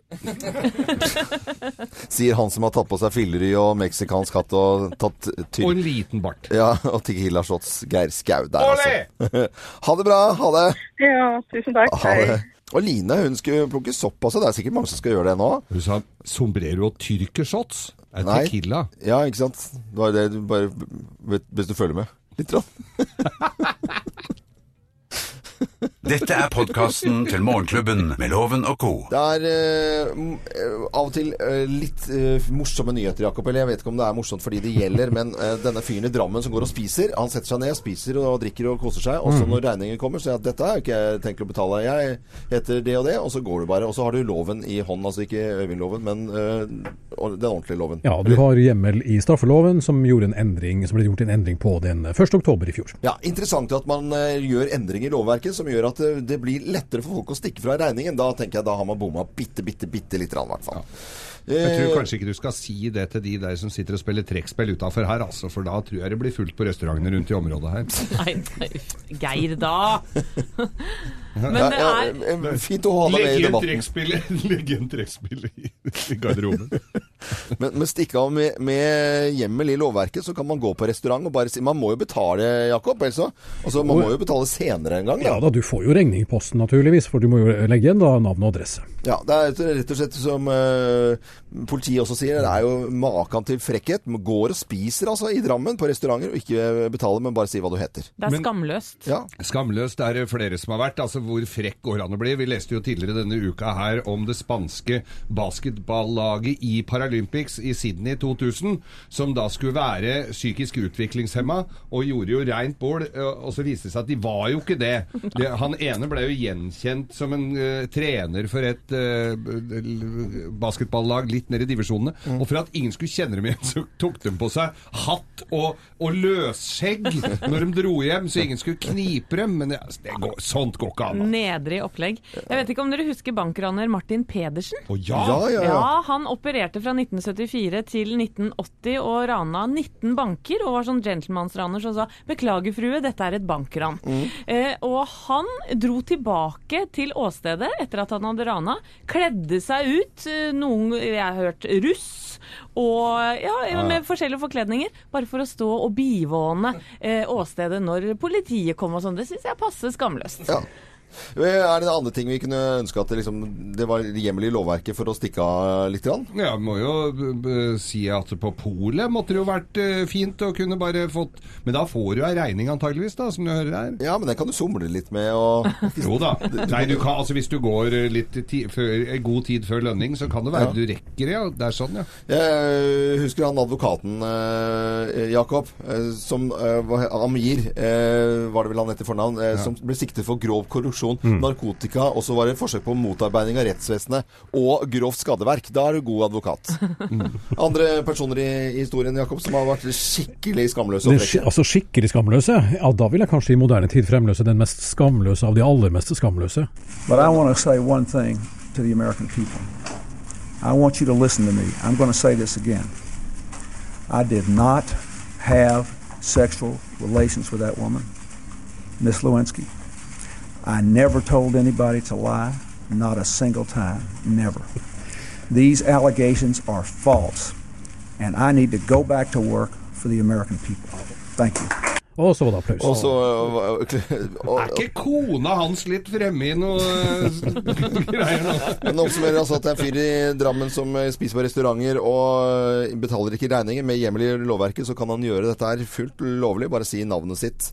*laughs* sier han som har tatt på seg filleri og meksikansk hatt og tatt tyr... Og en liten bart. Ja, og tequila shots. Geir Skau der, altså. *laughs* ha det bra. Ha det. Ja, tusen takk. Ha det. Og Line hun skulle plukke sopp også. Det er sikkert mange som skal gjøre det nå. Hun sa sombrero og tyrkershots. Er Nei. tequila. Ja, ikke sant? Det var det du bare Hvis du følger med. Litt. *laughs* Dette er podkasten til Morgenklubben med Loven og co. Det er eh, eh, av og til eh, litt eh, morsomme nyheter, Jakob. Eller jeg vet ikke om det er morsomt fordi det gjelder, men eh, denne fyren i Drammen som går og spiser, han setter seg ned, spiser og drikker og koser seg. Og så når regningen kommer, så sier han at dette har jeg ikke tenkt å betale. Jeg heter det og det, og så går du bare. Og så har du loven i hånden, altså ikke Øyvind-loven, men eh, den ordentlige loven. Ja, du har hjemmel i straffeloven som, gjorde en endring, som ble gjort en endring på den 1. oktober i fjor. Ja, Interessant at man gjør endringer i lovverket som gjør at det, det blir lettere for folk å stikke fra regningen. Da tenker jeg da har man bomma bitte, bitte, bitte lite grann, i hvert fall. Jeg tror Eh, kanskje ikke du skal si det til de der som sitter og spiller trekkspill utafor her, altså, for da tror jeg det blir fullt på restaurantene rundt i området her. Nei, nei, Geir da! *laughs* Men ja, det ja, er eh, fint å ha deg med i debatten. *laughs* Legg legge en trekkspill i, i garderoben. *laughs* Men, men stikke av med, med hjemmel i lovverket, så kan man gå på restaurant og bare si Man må jo betale, Jakob. Altså, Man må jo betale senere en gang. Ja Da. da, du får jo regning i posten naturligvis, for du må jo legge igjen da navn og adresse. Ja, det er rett og slett som uh, politiet også sier, det er jo maken til frekkhet. Man går og spiser altså i Drammen på restauranter og ikke betaler, men bare si hva du heter. Det er Men- skamløst. Ja. Skamløst er det flere som har vært. Altså hvor frekk går han å bli? Vi leste jo tidligere denne uka her om det spanske basketballaget i Paralympics i Sydney 2000, som da skulle være psykisk utviklingshemma, og gjorde jo reint bål. eh, Og så viste det seg at de var jo ikke det. det han ene ble jo gjenkjent som en uh, trener for et uh, basketballag litt ned i divisjonene. Og for at ingen skulle kjenne dem igjen, så tok de på seg hatt og, og løsskjegg når de dro hjem, så ingen skulle knipe dem. Men det, det går, sånt går ikke an. Nedrig opplegg. Jeg vet ikke om dere husker bankraner Martin Pedersen? Oh, ja! Ja, ja, ja. Ja, han opererte fra 1974 til 1980 og rana 19 banker, og var sånn gentlemansraner som sa 'beklager, frue, dette er et bankran'. Eh, og han dro tilbake til åstedet etter at han hadde rana, kledde seg ut, eh, noen jeg har hørt russ, og ja, med forskjellige forkledninger, bare for å stå og bivåne eh, åstedet når politiet kom og sånn. Det syns jeg passer skamløst. Ja. Er det en andre ting vi kunne ønske at det, liksom, det var hjemmel i lovverket for å stikke av litt? Grann? Ja, må jo b- b- si at på polet måtte det jo vært eh, fint å kunne bare fått Men da får du ei regning antageligvis, da, som du hører her. Ja, men den kan du somle litt med og *laughs* Jo da. *laughs* Nei, du kan, altså Hvis du går eh, litt ti, før, eh, god tid før lønning, så kan det være Ja. du rekker det. Ja. Det er sånn, ja. Jeg husker han advokaten eh, Jakob, eh, som eh, Amir, eh, var det vel han etter fornavn, eh, som ble siktet for grov korrupsjon, narkotika, og så var det forsøk på motarbeiding av rettsvesenet og grovt skadeverk. Da er du god advokat. Andre personer i, historien, Jakob, som har vært skikkelig skamløse frekke. altså skikkelig skamløse? Ja, da vil jeg kanskje i moderne tid fremløse den mest skamløse av de aller mest skamløse. But I want to say one thing to the American people. I want you to listen to me. I'm going to say this again. I did not have sexual relations with that woman, Miss Lewinsky. I never told anybody to lie, not a single time, never. These allegations are false, and I need to go back to work for the American people. Thank you. Og så var det applaus. Og så Er ikke kona hans litt fremme i noe *laughs* greier nå? Men oppsummerer altså at det er en fyr i Drammen som eh, spiser på restauranter og eh, betaler ikke regninger. Med hjemmel i lovverket så kan han gjøre dette her fullt lovlig. Bare si navnet sitt,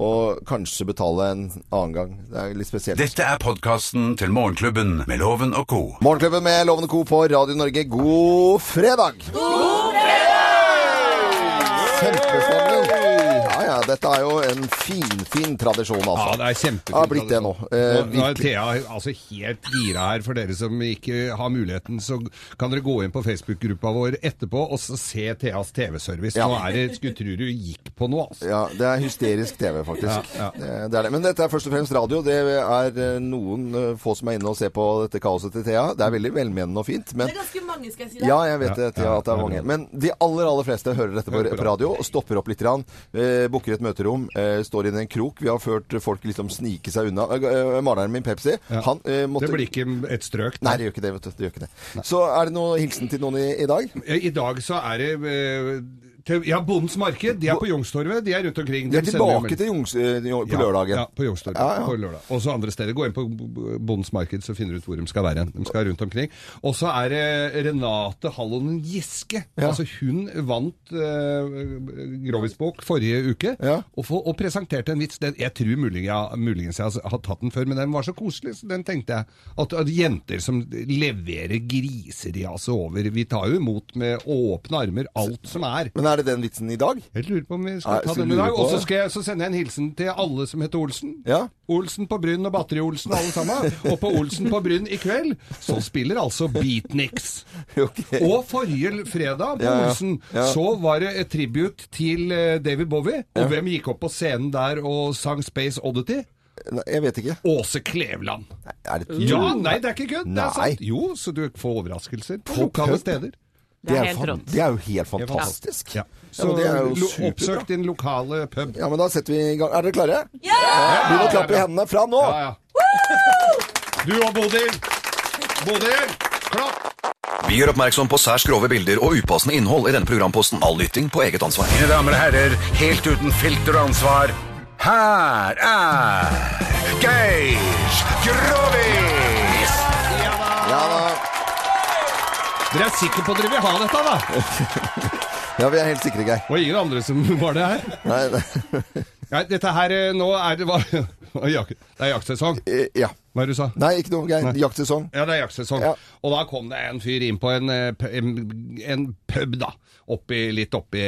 og kanskje betale en annen gang. Det er litt spesielt. Dette er podkasten til Morgenklubben med Loven og co. Morgenklubben med Loven og Co. på Radio Norge, god fredag! God fredag! ja, dette er jo en finfin fin tradisjon, altså. Ja, det er kjempefint. Har blitt det nå. Eh, Nå, nå er. Thea altså helt gira her. For dere som ikke har muligheten, så kan dere gå inn på Facebook-gruppa vår etterpå og så se Theas TV-service. Ja. Nå er det Skulle tro du gikk på noe, altså. Ja, det er hysterisk TV, faktisk. Ja, ja. Det, det er det. Men dette er først og fremst radio. Det er eh, noen eh, få som er inne og ser på dette kaoset til Thea. Det er veldig velmenende og fint. Men Det er ganske mange, skal jeg si det. Ja, jeg vet det, Thea, at det er mange. Men de aller aller fleste hører dette på, radio og stopper opp litt. Grann, eh, Booker et møterom, eh, står inne i en krok. Vi har ført folk liksom snike seg unna. Eh, eh, Maleren min, Pepsi, Ja. han eh, måtte Det blir ikke et strøk. Nei, det gjør ikke det. vet du. Det gjør ikke det. Så er det noen hilsen til noen i, i dag? I dag så er det eh, til, Ja, Bondens Marked. De er på Youngstorget. De er rundt omkring. De er tilbake til Jungs eh, på lørdagen. Ja, på Youngstorget. Ja, ja. På lørdag. Og så andre steder. Gå inn på Bondens Marked, så finner du ut hvor de skal være. De skal rundt omkring. Og så er det Renate Hallonen Giske. Ja. Altså Hun vant uh, Grovisbok forrige uke og, for, og presenterte en vits. Den, jeg tror mulig, ja, muligens jeg har, tatt den før, men den var så koselig, så den tenkte jeg. At, at jenter som leverer griseras over Vi tar jo imot med åpne armer alt som er. Men er det den vitsen i dag? Jeg lurer på om vi Nei, skal ta den i dag. Og så skal jeg- så sender jeg en hilsen til alle som heter Olsen. Ja. Olsen på Bryn og Batteri-Olsen, alle sammen. Og på Olsen på Bryn i kveld så spiller altså Beatniks. *laughs* Okay. Og forrige fredag på Ja. Olsen så var det et tribute til eh, David Bowie. Og hvem gikk opp på scenen der og sang Space Oddity? Jeg vet ikke. Åse Kleveland. Er det Ja, nei, det er ikke kødd. Det er sant. Jo, så du får overraskelser på På lokale steder. Det er jo helt rått. Det er jo helt fantastisk. Ja. Ja, Så ja, det er jo lo- oppsøk din lokale pub. Ja, men da setter vi i gang. Er dere klare? Ja! Begynn å klappe i hendene fra nå. Ja, ja. Du og Bodil! Bodil, klapp! Vi gjør oppmerksom på særs grove bilder og upassende innhold i denne programposten. All lytting på eget ansvar. Mine damer og herrer, helt uten filter og ansvar, her er Geir Grovis! Ja da. Dere er sikre på at dere vil ha dette, da? *laughs* Ja, vi er helt sikre, Geir. Og ingen andre som var det her? Nei, nei. *laughs* Nei, dette her eh, nå er det *laughs* jak- Det er jaktsesong. Eh, Ja. Hva er det du sa? Nei, ikke noe, gærent. Jaktsesong. Ja, det er jaktsesong. Ja. Og da kom det en fyr inn på en, eh, en, en pub, da. Oppi, litt oppi,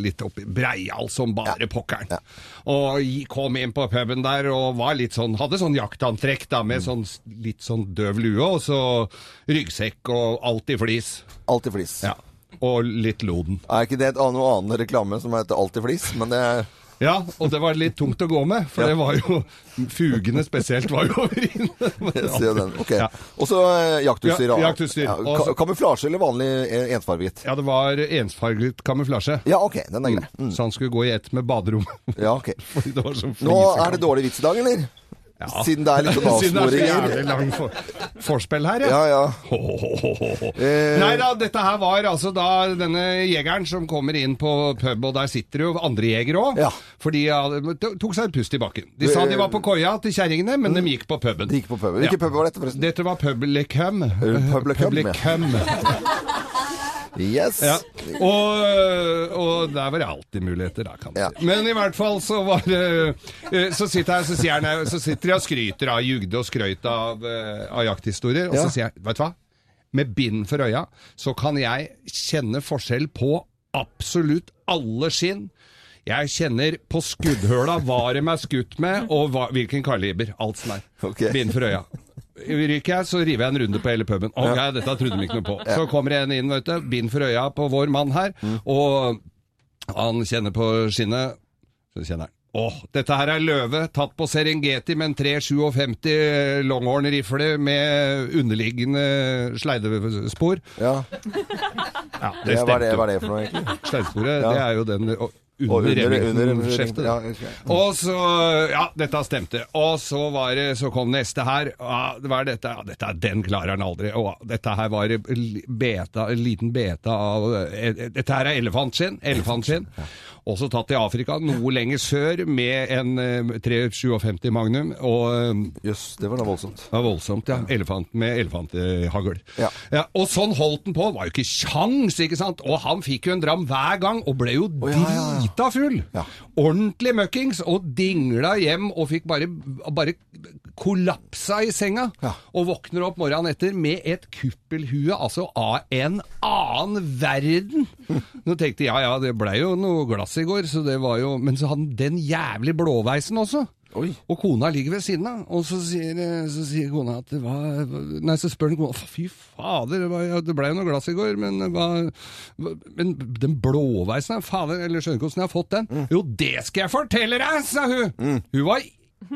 litt oppi Breial som bare pokkeren. Ja. Og kom inn på puben der og var litt sånn, hadde sånn jaktantrekk da, med sånn, litt sånn døv lue, og så ryggsekk og alt i flis. Alltid flis. Ja. Og litt loden. Er ikke det et noe annen reklame som heter Alltid flis? Men det er Ja, og det var litt tungt å gå med, for Ja. det var jo Fugene spesielt var jo over inne. Jeg ser den. Ok. Ja. Og så eh, jaktutstyr. Ja, jaktutstyr. Ja, ka- kamuflasje eller vanlig eh, ensfarget? Ja, det var ensfarget kamuflasje. Ja, ok. Den er grei. Mm. Så han skulle gå i ett med baderommet. Ja, ok. *laughs* Fordi det var Nå er det dårlig vits i dag, eller? Siden det er litt *laughs* Siden det er avsporinger. for, forspill her, Ja, ja. *laughs* Eh, Nei da, dette her var altså da denne jegeren som kommer inn på pub, og der sitter jo andre jegere òg. Ja. For de tok seg en pust i bakken. De sa de var på koia til kjerringene, men de gikk på puben. De gikk på puben. Hvilken pub var dette, forresten? Dette var Publicum. Publicum, ja. Publicum. Yes. Ja. Og, og der var det alltid muligheter, da, kan du Ja. si. Men i hvert fall så var det øh, Så sitter, jeg, så sier jeg, så sitter jeg og skryter av jugde og skrøyt av, øh, av jakthistorier, og Ja. så sier jeg, vet du hva? Med bind for øya så kan jeg kjenne forskjell på absolutt alle skinn. Jeg kjenner på skuddhøla hva de er skutt med, og hva, hvilken kaliber. Alt som er. Okay. Bind for øya. Ryker jeg, så river jeg en runde på hele puben. Ok, dette trodde vi ikke noe på. Så kommer en inn, vet du, bind for øya på vår mann her, og han kjenner på skinnet. Så kjenner han. Åh, dette her er løve, tatt på Serengeti med en 357 Longhorn-rifle med underliggende sleidespor. Ja. Ja, Det, er det, hva er det for noe, egentlig? Sleidesporet, Ja. det er jo den under Remington-skjeftet. ja. Og så Ja, dette stemte. Og så var det Så kom neste her. Ja, hva er dette? Ja, dette er Den klarer han aldri. Og dette her var beta, en liten beta av eh, Dette her er elefantskinn. Elefantskinn. Også tatt i Afrika, noe lenger sør, med en eh, 357 Magnum. Og eh, Jøss, det var da voldsomt. det var voldsomt, ja. Elefant med elefanthagl. Ja. og sånn holdt han på. Var jo ikke kjangs, ikke sant? Og han fikk jo en dram hver gang, og ble jo oh, ja, ja. drita full. Ja. Ordentlig møkkings, og dingla hjem og fikk bare, bare kollapsa i senga. Ja. Og våkner opp morgenen etter med et kuppelhue, altså av en annen verden. *laughs* Nå tenkte jeg, ja ja, det blei jo noe glass i går, så det var jo Men så hadde han den jævlig blåveisen også. Oi. Og kona ligger ved siden av, og så sier, så sier kona at det var Nei, så spør den kona Fy fader, det, var, det ble jo noe glass i går, men hva- Men den blåveisen, fader, eller skjønner ikke hvordan jeg har fått den. Jo, det skal jeg fortelle deg, sa hun! Hun var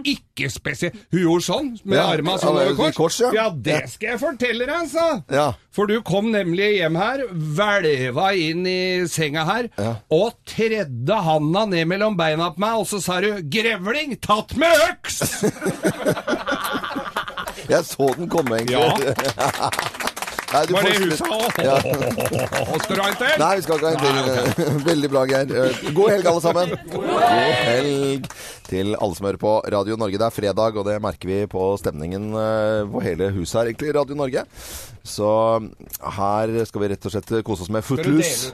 ikke spesielt Hun gjorde sånn, med Ja, armene sånn over kors. kors, ja. ja, det skal jeg fortelle deg, sa Ja. For du kom nemlig hjem her, hvelva inn i senga her, og tredde handa ned mellom beina på meg, og så sa du 'grevling, tatt med øks'! *laughs* Jeg så den komme, egentlig. Ja. *laughs* Nei, du Var det huset sa? Ja. Skal du ha en til? Nei, vi skal ikke ha en til. *laughs* Veldig bra, Geir. Eh, God helg, alle sammen. God helg til alle som hører på Radio Norge. Det er fredag, og det merker vi på stemningen eh, på hele huset her, egentlig, Radio Norge. Så her skal vi rett og slett kose oss med Footloose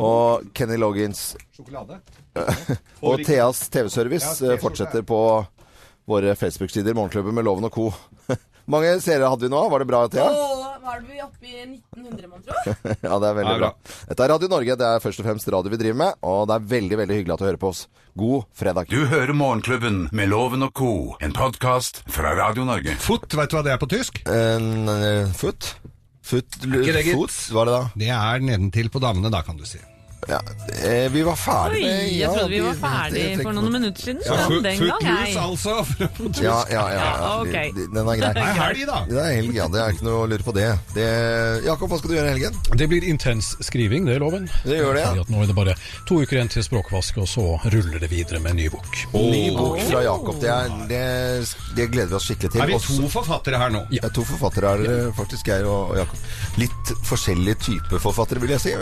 og Kenny Loggins. Sjokolade? *laughs* Og Theas TV-service eh, fortsetter på våre Facebook-sider, Morgenklubben med Loven og Co. *laughs* mange seere hadde vi nå? Var det bra, Thea? Var vi oppe i 1900, mon tro? Ja, det er veldig bra. bra. Dette er Radio Norge. Det er først og fremst radio vi driver med, og det er veldig veldig hyggelig at du hører på oss. God fredag. Du hører Morgenklubben med Loven og co., en podkast fra Radio Norge. Foot, vet du hva det er på tysk? En eh, foot? Foot, hva er det da? Det er nedentil på damene, da, kan du si. Ja, eh, vi var Oi, ferdig med jeg ja, trodde vi var de- ferdig de- for noen minutter siden. Ja, Så den gang, Footloose, jeg. altså. Ja, ja, ja. ja. Ja, Den er grei. Det er helg, da. Det er helg, ja. Det er ikke noe å lure på det. det. Jakob, hva skal du gjøre i helgen? Det blir intens skriving, det er loven. Det gjør det, ja. Nå er det bare to uker igjen til språkvask, og så ruller det videre med ny bok. Ny bok fra Jakob. Det, er, det, det gleder vi oss skikkelig til. Er vi Også- to forfattere her nå? Det er to forfattere er faktisk, Geir og og Jakob. Litt forskjellige typer forfattere, vil jeg si.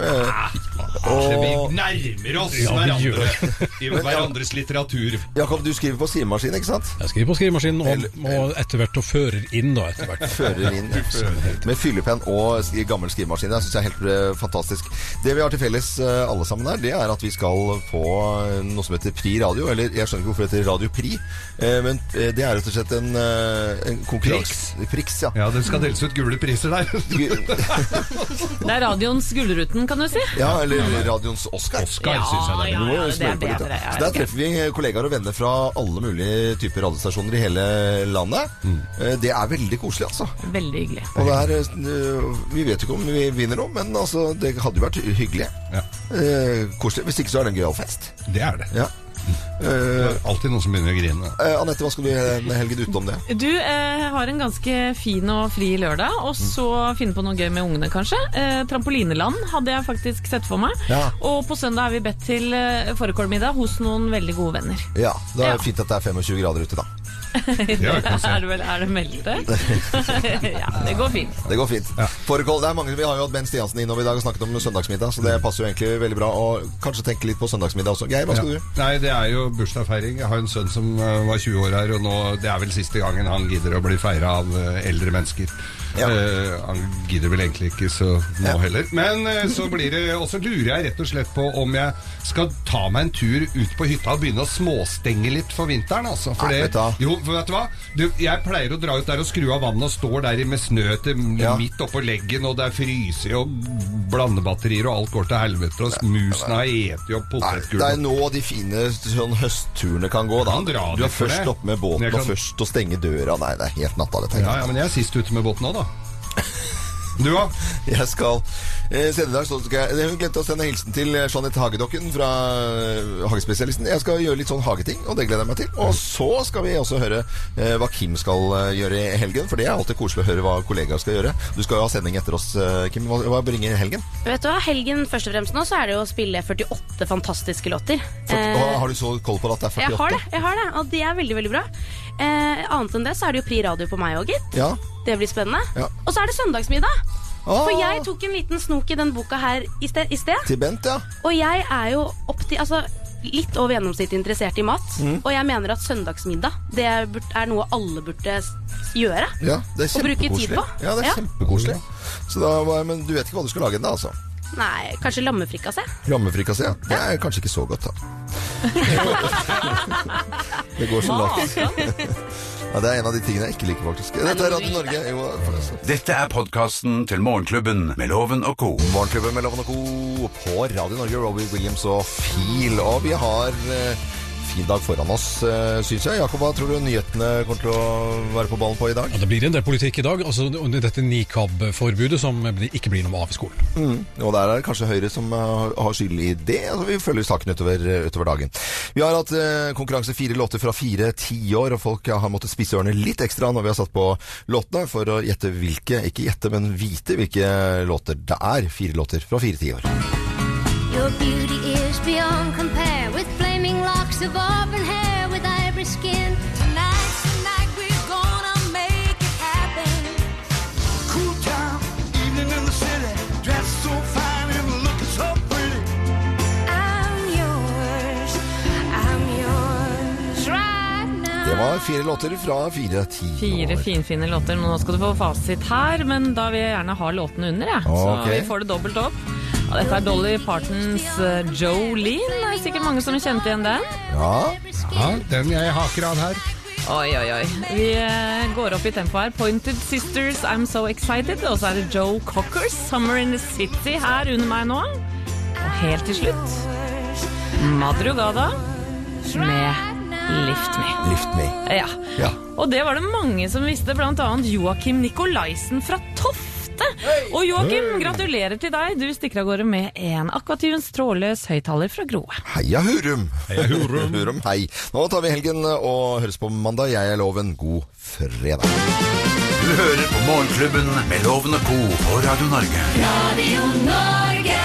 Vi nærmer oss Ja, vi hverandre i hverandres litteratur. Jakob, du skriver på skrivemaskin, ikke sant? Jeg skriver på skrivemaskin, og, og etter hvert og fører inn, da, etter hvert. Fører inn med fyllepenn og gammel skrivemaskin. Det syns jeg er helt eh, fantastisk. Det vi har til felles eh, alle sammen her, det er at vi skal få eh, noe som heter Pri radio. Eller jeg skjønner ikke hvorfor det heter Radio Pri, eh, men det er rett og slett en, en konkurranse. Priks. ja. Ja, det skal deles ut gule priser der. *laughs* *laughs* Det er radioens Gullruten, kan du si. Ja, eller radioens Oscar. Oscar, synes jeg det er. ja, ja, det er bedre, litt. Ja, Så Der treffer vi kollegaer og venner fra alle mulige typer radiostasjoner i hele landet. Mm. Det er veldig koselig, altså. Veldig hyggelig. Og det er, eh, vi vet ikke om vi vinner noe, men altså, det hadde jo vært hyggelig. Ja. Eh, koselig. Hvis ikke så er det en gøyal fest. Det er det. Ja. Eh, er alltid noen som begynner å grine. Uh, Anette, hva skal du gjøre denne helgen utenom det? Du uh, har en ganske fin og fri lørdag, og så finne på noe gøy med ungene, kanskje. Uh, trampolineland hadde jeg faktisk sett for meg. Ja. Og på søndag er vi bedt til eh, fårikålmiddag hos noen veldig gode venner. Ja, da er Ja. fint at det er 25 grader ute, da. *laughs* er, det vel, er det meldt det? *laughs* *laughs* ja, det går fint. Det går fint. Fårikål, det er mange, Vi har jo hatt Ben Stiansen innom i dag og snakket om søndagsmiddag, så det passer jo egentlig veldig bra. Og kanskje tenke litt på søndagsmiddag også. Geir, hva skal Ja. du? Nei, det er jo bursdagsfeiring. Jeg har en sønn som eh, var 20 år her, og nå, det er vel siste gangen han gidder å bli feira av eh, eldre mennesker. Eh, han gidder vel egentlig ikke så nå heller. Men eh, så blir det Og så lurer jeg rett og slett på om jeg skal ta meg en tur ut på hytta og begynne å småstenge litt for vinteren. Altså, for Nei, det, vet jo, for vet du hva? Du, jeg pleier å dra ut der og skru av vannet og står der med snø til midt oppå leggen, og det er fryser og blandebatterier, og alt går til helvete, og musene har spist opp potetgull. Det er nå de fine sånn, høstturene kan gå. Da. Kan Du er først oppe med båten kan... og først å stenge døra. Nei, det er helt natta, dette. Ja, ja, men jeg er sist ute med båten òg, da. Du, da? Jeg skal eh, senere i dag så skal jeg, Hun glemte å sende hilsen til eh, Jeanette Hagedokken fra eh, Hagespesialisten. Jeg skal gjøre litt sånn hageting, og det gleder jeg meg til. Og så skal vi også høre eh, hva Kim skal gjøre i helgen, for det er alltid koselig å høre hva kollegaer skal gjøre. Du skal jo ha sending etter oss, Kim. Hva, hva bringer helgen? Vet du hva, Helgen først og fremst nå så er det jo å spille 48 fantastiske låter. For, Eh, og har du så koll på at det er 48? jeg har det, jeg har det, og det er veldig veldig bra. Eh, annet enn det så er det jo Pri Radio på meg òg, gitt. Ja. Det blir spennende. Ja. Og så er det søndagsmiddag. Ah. For jeg tok en liten snok i den boka her i sted. I sted. Til Bent, ja. Og jeg er jo opp til, altså, litt over gjennomsnittet interessert i mat. Mm. Og jeg mener at søndagsmiddag det er, er noe alle burde gjøre. Ja, det er Og bruke tid på. Ja, det er Ja. kjempekoselig. Så da, men du vet ikke hva du skal lage ennå, altså? Nei, kanskje lammefrikassé? Lammefrikassé? ja. Det er kanskje ikke så godt, da. *laughs* det går så lavt. *laughs* Ja, det er en av de tingene jeg ikke liker, faktisk. Dette er Radio Norge. Jo, forresten. Dette er podkasten til Morgenklubben med Loven og co. Morgenklubben med Loven og Co. på Radio Norge. Robbie Williams og Feel. Og vi har eh, fin dag foran oss, uh, syns jeg. Jakob, hva tror du nyhetene kommer til å være på ballen på i dag? Ja, det blir en del politikk i dag. altså Dette nikab-forbudet som ikke blir noe av i skolen. Mm. Og der er det kanskje Høyre som uh, har skyld i det. Altså, vi følger saken utover, utover dagen. Vi har hatt eh, konkurranse fire låter fra fire tiår, og folk har måttet spisse ørene litt ekstra når vi har satt på låtene, for å gjette hvilke, ikke gjette, men vite hvilke låter det er. Fire låter fra fire tiår. Your beauty of auburn hair with ivory skin. Tonight's the we're gonna make it happen. Cool town, evening in the city, dressed so fine and looking so pretty. I'm yours, I'm yours right now. Det var fire låter fra fire tiår. Fire finfine låter. Nå skal du få fasit her, men da vil jeg gjerne ha låtene under, jeg. Så vi får det dobbelt opp. Og dette er Dolly Partons uh, Jolene. Det er sikkert mange som kjente igjen den. Ja. ja, den jeg haker av her. Oi, oi, oi. Vi eh, går opp i tempo her. Pointed Sisters, I'm So Excited. Og så er det Joe Cockers, Summer in the City, her under meg nå. Og helt til slutt Madrugada med Lift Me. Lift Me. Ja. Ja. Og det var det mange som visste, annet Joakim Nikolaisen fra Tofte. Og Joakim, gratulerer til deg. Du stikker av gårde med en Aquatunens trådløs høyttaler fra Groe. Heia Hurum! Heia Hurum. *laughs* Hurum, hei. Nå tar vi helgen og høres på mandag. Jeg er Loven. God fredag. Du hører på Morgenklubben med Loven og co. på Radio Norge. Radio Norge.